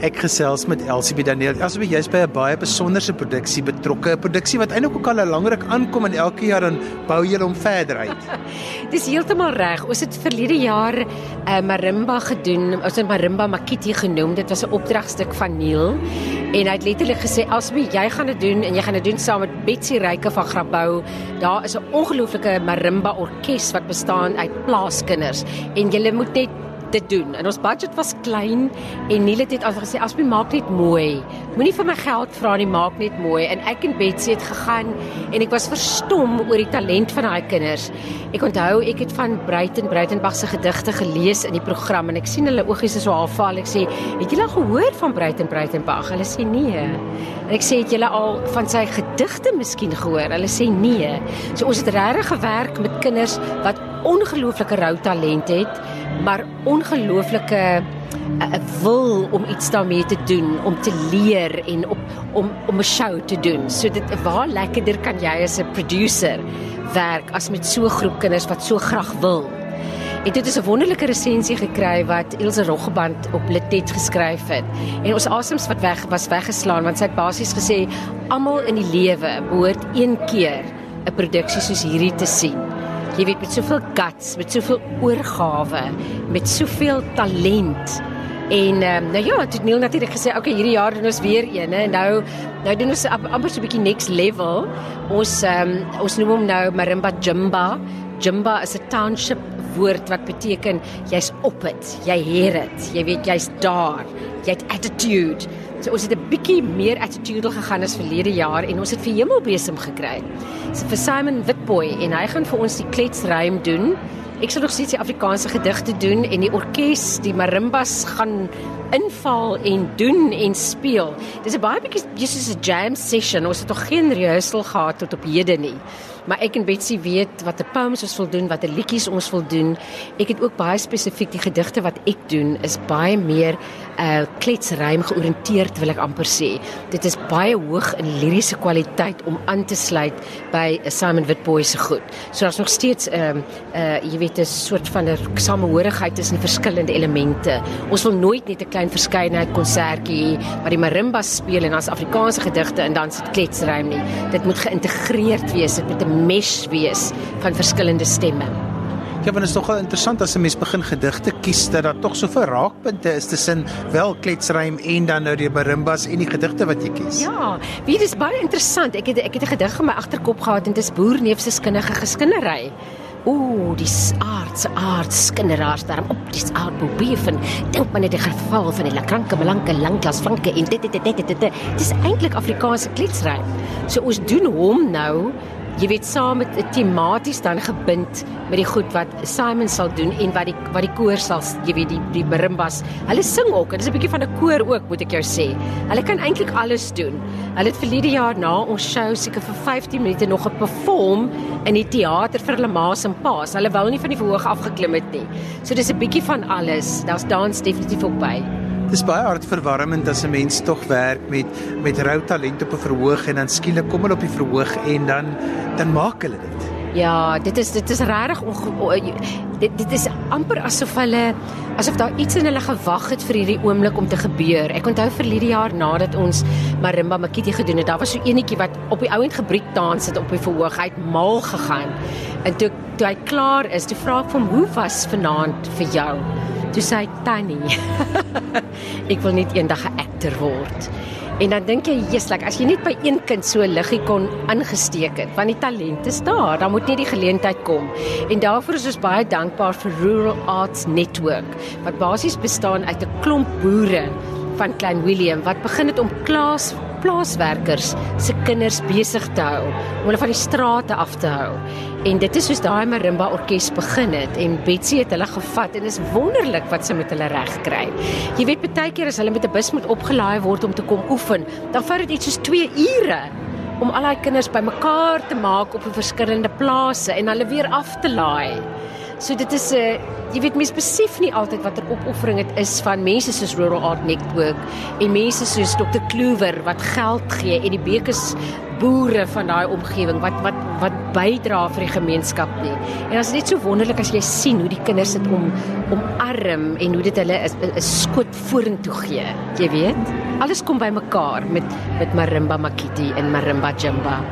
Ek gesels met Elsie Daniel. Elsie, jy's by 'n baie besonderse produksie betrokke, 'n produksie wat eintlik ook al 'n langer aankom en elke jaar dan bou jy hom verder uit. Dis heeltemal reg. Ons het verlede jaar 'n uh, eh, marimba gedoen. Ons het marimba makiti genoem. Dit was 'n opdragstuk van Neil en hy het letterlik gesê Elsie, jy gaan dit doen en jy gaan dit doen saam met Betsy Ryke van Grabouw. Daar is 'n ongelooflike marimba orkes wat bestaan uit plaaskinders en jy moet net dit doen. En ons budget was klein en Neil het net gesê as my maak net mooi. Moenie vir my geld vra nie, maak net mooi. En ek en Betsy het gegaan en ek was verstom oor die talent van daai kinders. Ek onthou ek het van Bruiten Bruitenberg se gedigte gelees in die program en ek sien hulle oogies is so half val. Ek sê, "Het julle gehoor van Bruiten Bruitenberg?" Hulle sê, "Nee." En ek sê, "Het julle al van sy gedigte miskien gehoor?" Hulle sê, "Nee." So ons het regtig gewerk met kinders wat ongelooflike rou talent het, maar ongelooflike 'n uh, eh, wil om iets daarmee te doen, om te leer en op om om 'n show te doen. So dit waar lekkerder kan jy as 'n producer werk as met so 'n groep kinders wat so graag wil. En dit is 'n wonderlike resensie gekry wat Ilse Roggeband op Litet geskryf het. En ons asems wat weg was weggeslaan want sy het basies gesê almal in die lewe behoort een keer 'n produksie soos hierdie te sien jy weet met soveel guts, met soveel oorgawe, met soveel talent. En um, nou ja, het Neil natuurlik gesê, "Oké, okay, hierdie jaar doen ons weer een, hè. Nou nou doen ons amper so 'n bietjie next level. Ons um, ons noem hom nou Marimba Jimba. Jimba is 'n township woord wat beteken jy's op dit, jy het dit. Jy weet jy's daar. Jy het attitude. So ons het 'n bietjie meer attitudel gegaan as verlede jaar en ons het vir Hemelbesem gekry. So vir Simon Witboy en hy gaan vir ons die kletsruim doen. Ek sal nog steeds die Afrikaanse gedigte doen en die orkes, die marimbas gaan inval en doen en speel. Dis 'n baie bietjie soos 'n jam session. Ons het nog geen rehearsal gehad tot op hede nie maar ek en Betsy weet watter poems ons wil doen, watter liedjies ons wil doen. Ek het ook baie spesifiek die gedigte wat ek doen is baie meer uh kletsruim georiënteerd wil ek amper sê. Dit is baie hoog in liriese kwaliteit om aan te sluit by Simon Witboy se goed. So daar's nog steeds 'n uh, uh jy weet 'n soort van 'n samehorigheid tussen verskillende elemente. Ons wil nooit net 'n klein verskeidenheid konsertjie waar die marimba speel en as Afrikaanse gedigte en dan sit kletsruim nie. Dit moet geïntegreerd wees. Dit moet 'n mesh wees van verskillende stemme. Ja, want dit is tog interessant as 'n mens begin gedigte kies dat daar tog soveel raakpunte is tussen wel kletsrym en dan nou die marimbas en die gedigte wat jy kies. Ja, wie dis baie interessant. Ek het ek het 'n gedig in my agterkop gehad en dit is boerneef se skinnige geskinnery. Ooh, die aardse aards skinneraars daarom op die aardboefen. Dink maar net die geval van die lakranke belanke langklas flanke en dit dit dit dit dit. Dit is eintlik Afrikaanse kletsrym. So ons doen hom nou jy weet saam met tematies dan gebind met die goed wat Simon sal doen en wat die wat die koor sal jy weet die die marimbas hulle sing ook dit is 'n bietjie van 'n koor ook moet ek jou sê. Hulle kan eintlik alles doen. Hulle het verlede jaar na ons show seker vir 15 minute nog 'n perform in die teater vir hulle ma's en pa's. Hulle wou nie van die verhoog afgeklim het nie. So dis 'n bietjie van alles. Daar's dans definitief ook by Dis baie hartverwarmend as 'n mens tog werk met met rou talent op 'n verhoog en dan skielik kom hulle op die verhoog en dan dan maak hulle dit. Ja, dit is dit is regtig dit dit is amper asof hulle asof daar iets in hulle gewag het vir hierdie oomblik om te gebeur. Ek onthou verlede jaar nadat ons Marimba Makiti gedoen het, daar was so enetjie wat op die ouend gebriek dans het op die verhoog uit mal gegaan. En toe toe hy klaar is, toe vra ek hom hoe was vanaand vir jou? Toe sê hy tannie. ek wil net eendag 'n akter word. En dan dink jy, jy's like as jy net by een kind so liggie kon ingesteek het, want die talent is daar, dan moet net die geleentheid kom. En daarvoor is ons baie dankbaar vir Rural Arts Network wat basies bestaan uit 'n klomp boere van Klein Willem wat begin het om klaas plaaswerkers se kinders besig te hou om hulle van die strate af te hou. En dit is soos daai marimba orkes begin het en Betsy het hulle gevat en is wonderlik wat sy met hulle reg kry. Jy weet baie keer as hulle met 'n bus moet opgelaai word om te kom oefen, dan vat dit iets soos 2 ure om al daai kinders bymekaar te maak op 'n verskillende plase en hulle weer af te laai. So dit is 'n uh, jy weet mense besef nie altyd watter opoffering dit is van mense soos Rural Art Network en mense soos Dr. Kloewer wat geld gee en die bekes boere van daai omgewing wat wat wat bydra vir die gemeenskap nie. En dit is net so wonderlik as jy sien hoe die kinders dit om omarm en hoe dit hulle 'n skoot vorentoe gee. Jy weet, alles kom bymekaar met met marimba makiti en marimba jamba.